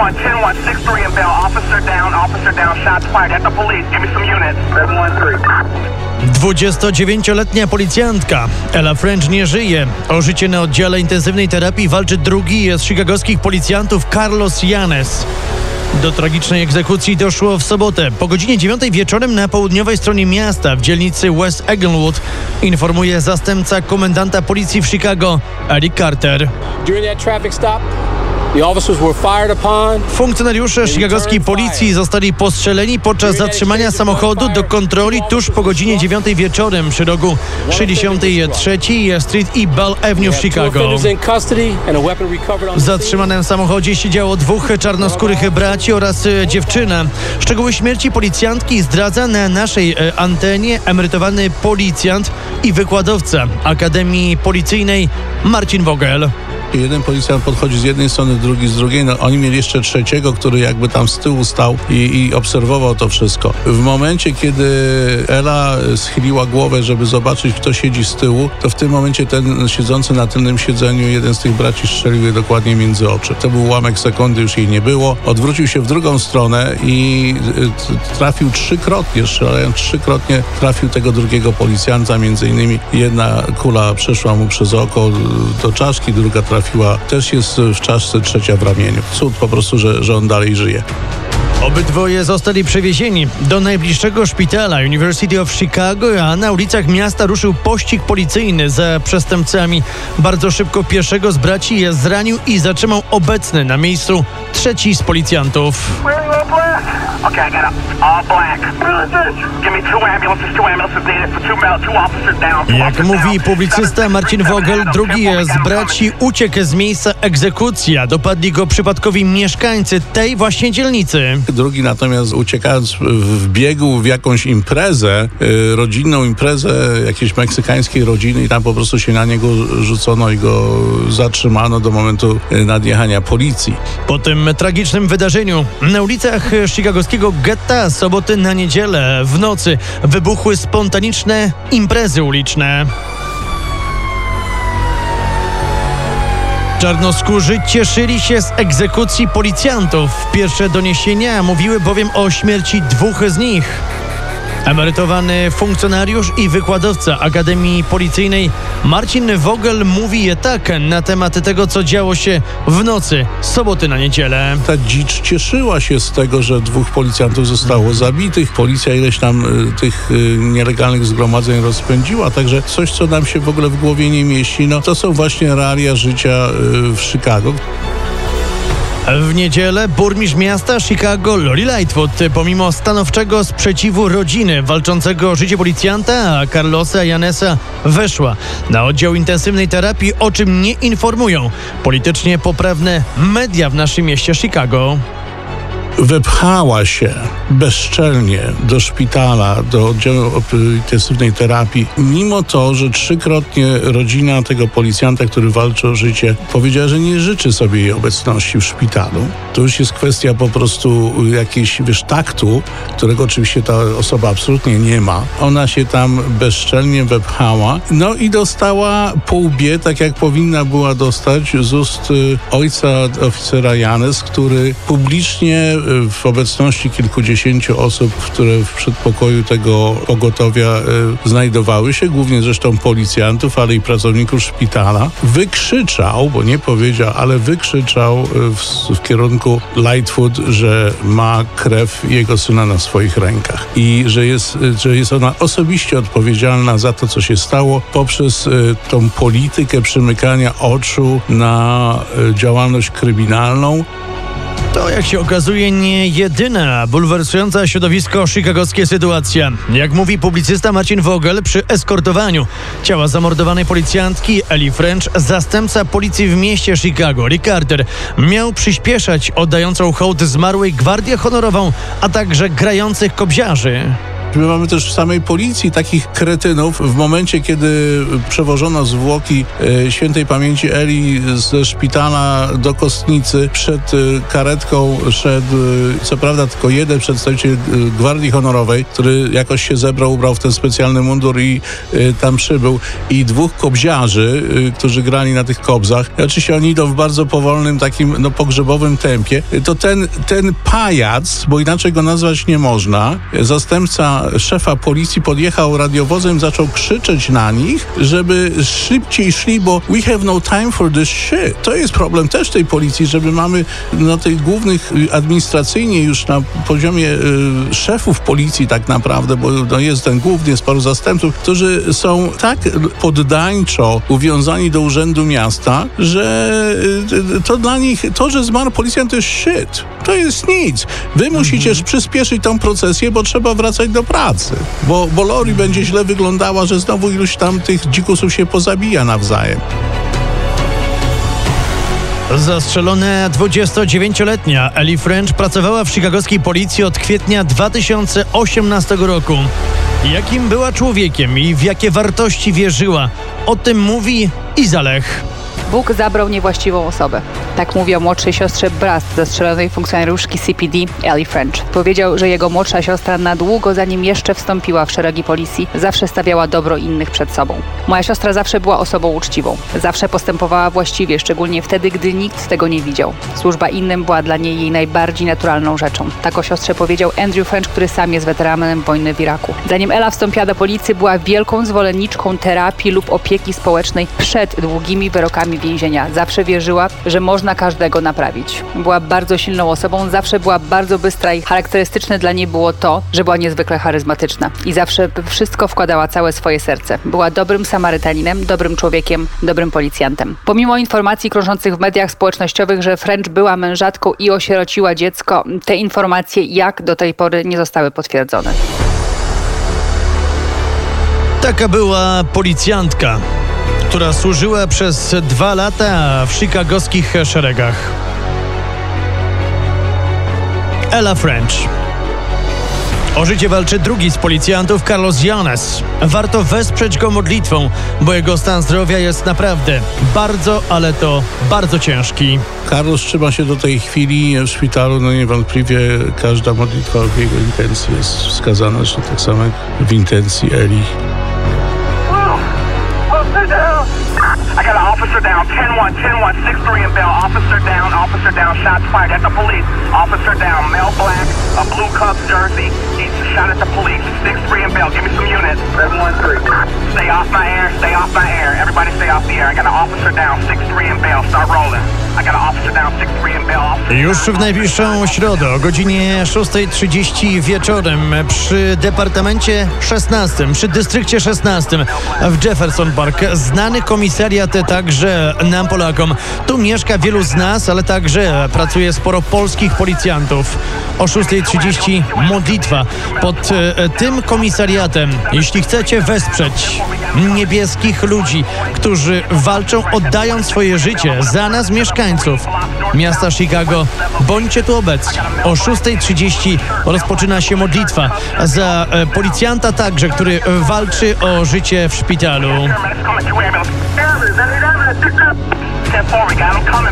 1, 10 1, 6 3 in Bell. Officer down, officer down, shots fired at the police. Give me some units. 7 1 3. 29-letnia policjantka Ella French nie żyje. O życie na oddziale intensywnej terapii walczy drugi z chicagowskich policjantów Carlos Janes. Do tragicznej egzekucji doszło w sobotę. Po godzinie 9 wieczorem na południowej stronie miasta w dzielnicy West Eglinwood informuje zastępca komendanta policji w Chicago, Eric Carter. During that traffic stop, Funkcjonariusze chicagowskiej policji zostali postrzeleni podczas zatrzymania samochodu do kontroli tuż po godzinie 9 wieczorem przy rogu 63 Street i Bell Avenue w Chicago. W zatrzymanym samochodzie siedziało dwóch czarnoskórych braci oraz e, dziewczyna. Szczegóły śmierci policjantki zdradza na naszej e, antenie emerytowany policjant i wykładowca Akademii Policyjnej Marcin Vogel. Jeden policjant podchodzi z jednej strony, drugi z drugiej. No, oni mieli jeszcze trzeciego, który jakby tam z tyłu stał i, i obserwował to wszystko. W momencie, kiedy Ela schyliła głowę, żeby zobaczyć, kto siedzi z tyłu, to w tym momencie ten siedzący na tylnym siedzeniu, jeden z tych braci strzelił jej dokładnie między oczy. To był ułamek sekundy, już jej nie było. Odwrócił się w drugą stronę i t- trafił trzykrotnie, strzelając trzykrotnie, trafił tego drugiego policjanta. Między innymi jedna kula przeszła mu przez oko do czaszki, druga trafiła, też jest w czaszce, trzecia w ramieniu. Cud po prostu, że, że on dalej żyje. Obydwoje zostali przewiezieni do najbliższego szpitala University of Chicago, a na ulicach miasta ruszył pościg policyjny za przestępcami. Bardzo szybko pierwszego z braci je zranił i zatrzymał obecny na miejscu trzeci z policjantów. Okay, I got a all black. Give me two ambulances, two ambulances needed for two, male, two officers down. two Jak mówi publicysta Marcin Vogel, drugi z braci uciekł z miejsca egzekucji, a dopadli go przypadkowi mieszkańcy tej właśnie dzielnicy. Drugi natomiast uciekając wbiegł w jakąś imprezę, y, rodzinną imprezę jakiejś meksykańskiej rodziny i tam po prostu się na niego rzucono i go zatrzymano do momentu y, nadjechania policji. Po tym tragicznym wydarzeniu na ulicach chicagowskiego getta soboty na niedzielę w nocy wybuchły spontaniczne imprezy uliczne. Czarnoskórzy cieszyli się z egzekucji policjantów. Pierwsze doniesienia mówiły bowiem o śmierci dwóch z nich. Emerytowany funkcjonariusz i wykładowca Akademii Policyjnej Marcin Vogel mówi je tak na temat tego, co działo się w nocy soboty na niedzielę. Ta dzicz cieszyła się z tego, że dwóch policjantów zostało zabitych. Policja ileś tam y, tych y, nielegalnych zgromadzeń rozpędziła, także coś, co nam się w ogóle w głowie nie mieści, no to są właśnie realia życia y, w Chicago. W niedzielę burmistrz miasta Chicago Lori Lightfoot, pomimo stanowczego sprzeciwu rodziny walczącego o życie policjanta, a Carlosa Janesa, weszła na oddział intensywnej terapii, o czym nie informują politycznie poprawne media w naszym mieście Chicago. Wepchała się bezczelnie do szpitala, do oddziału intensywnej terapii, mimo to, że trzykrotnie rodzina tego policjanta, który walczy o życie, powiedziała, że nie życzy sobie jej obecności w szpitalu. To już jest kwestia po prostu jakiejś, wiesz, taktu, którego oczywiście ta osoba absolutnie nie ma. Ona się tam bezczelnie wepchała, no i dostała po łbie, tak jak powinna była dostać z ust y, ojca oficera Janes, który publicznie w obecności kilkudziesięciu osób, które w przedpokoju tego pogotowia y, znajdowały się, głównie zresztą policjantów, ale i pracowników szpitala, wykrzyczał, bo nie powiedział, ale wykrzyczał y, w, w kierunku Lightfoot, że ma krew jego syna na swoich rękach i że jest, y, że jest ona osobiście odpowiedzialna za to, co się stało poprzez tą politykę przymykania oczu na działalność kryminalną, To, jak się okazuje, nie jedyna bulwersująca środowisko chicagowskie sytuacja. Jak mówi publicysta Marcin Vogel, przy eskortowaniu ciała zamordowanej policjantki Eli French, zastępca policji w mieście Chicago, Rick Carter, miał przyspieszać oddającą hołd zmarłej gwardię honorową, a także grających kobziarzy. My mamy też w samej policji takich kretynów. W momencie, kiedy przewożono zwłoki e, świętej pamięci Eli ze szpitala do Kostnicy, przed e, karetką szedł, e, co prawda tylko jeden przedstawiciel Gwardii Honorowej, który jakoś się zebrał, ubrał w ten specjalny mundur i tam przybył i dwóch kobziarzy, którzy grali na tych kobzach. I oczywiście oni idą w bardzo powolnym, takim no, pogrzebowym tempie. To ten, ten pajac, bo inaczej go nazwać nie można, e, szefa policji podjechał radiowozem, zaczął krzyczeć na nich, żeby szybciej szli, bo we have no time for this shit. To jest problem też tej policji, żeby mamy na tych głównych y, administracyjnie już na poziomie y, szefów policji tak naprawdę, bo no, jest ten główny, jest paru zastępców, którzy są tak poddańczo uwiązani do urzędu miasta, że y, to dla nich, to, że zmarł policjant to jest shit. To jest nic. Wy musicie przyspieszyć tą procesję, bo trzeba wracać do pracy. Bo, bo Lori będzie źle wyglądała, że znowu iluś tam tych dzikusów się pozabija nawzajem. Zastrzelona 29-letnia Ellie French pracowała w chicagowskiej policji od kwietnia 2018 roku. Jakim była człowiekiem i w jakie wartości wierzyła, o tym mówi Izalech. Bóg zabrał niewłaściwą osobę. Tak mówi o młodszej siostrze Brast, zastrzelonej funkcjonariuszki CPD Ellie French. Powiedział, że jego młodsza siostra na długo, zanim jeszcze wstąpiła w szeregi policji, zawsze stawiała dobro innych przed sobą. Moja siostra zawsze była osobą uczciwą. Zawsze postępowała właściwie, szczególnie wtedy, gdy nikt tego nie widział. Służba innym była dla niej jej najbardziej naturalną rzeczą. Tak o siostrze powiedział Andrew French, który sam jest weteranem wojny w Iraku. Zanim Ella wstąpiła do policji, była wielką zwolenniczką terapii lub opieki społecznej przed długimi wyrokami więzienia. Zawsze wierzyła, że można każdego naprawić. Była bardzo silną osobą, zawsze była bardzo bystra i charakterystyczne dla niej było to, że była niezwykle charyzmatyczna i zawsze wszystko wkładała całe swoje serce. Była dobrym Samarytaninem, dobrym człowiekiem, dobrym policjantem. Pomimo informacji krążących w mediach społecznościowych, że French była mężatką i osierociła dziecko, te informacje jak do tej pory nie zostały potwierdzone. Taka była policjantka, która służyła przez dwa lata w chicagowskich szeregach. Ella French. O życie walczy drugi z policjantów, Carlos Llanes. Warto wesprzeć go modlitwą, bo jego stan zdrowia jest naprawdę bardzo, ale to bardzo ciężki. Carlos trzyma się do tej chwili w szpitalu, no niewątpliwie każda modlitwa w jego intencji jest wskazana, zresztą tak samo jak w intencji Eli. Officer down! I got an officer down, 10-1, 10-1, 6-3 in Bell. Officer down, officer down, shots fired at the police. Officer down, male black, a blue Cubs jersey. He's shot at the police. 6-3 in Bell, give me some units. 7-1-3. Stay off my air, stay off my air. Everybody stay off the air. I got an officer down, 6-3 in Bell, start rolling. I got an officer down, 6-3 in Bell. Officer Już w najbliższą środę o godzinie 6.30 wieczorem przy Departamencie 16, przy Dystrykcie 16 w Jefferson Park. Znany komisariat także nam Polakom. Tu mieszka wielu z nas, ale także pracuje sporo polskich policjantów. O 6.30 modlitwa pod e, tym komisariatem. Jeśli chcecie wesprzeć niebieskich ludzi, którzy walczą oddając swoje życie za nas mieszkańców miasta Chicago, bądźcie tu obecni. O 6.30 rozpoczyna się modlitwa za e, policjanta także, który walczy o życie w szpitalu. Step forward, got him coming.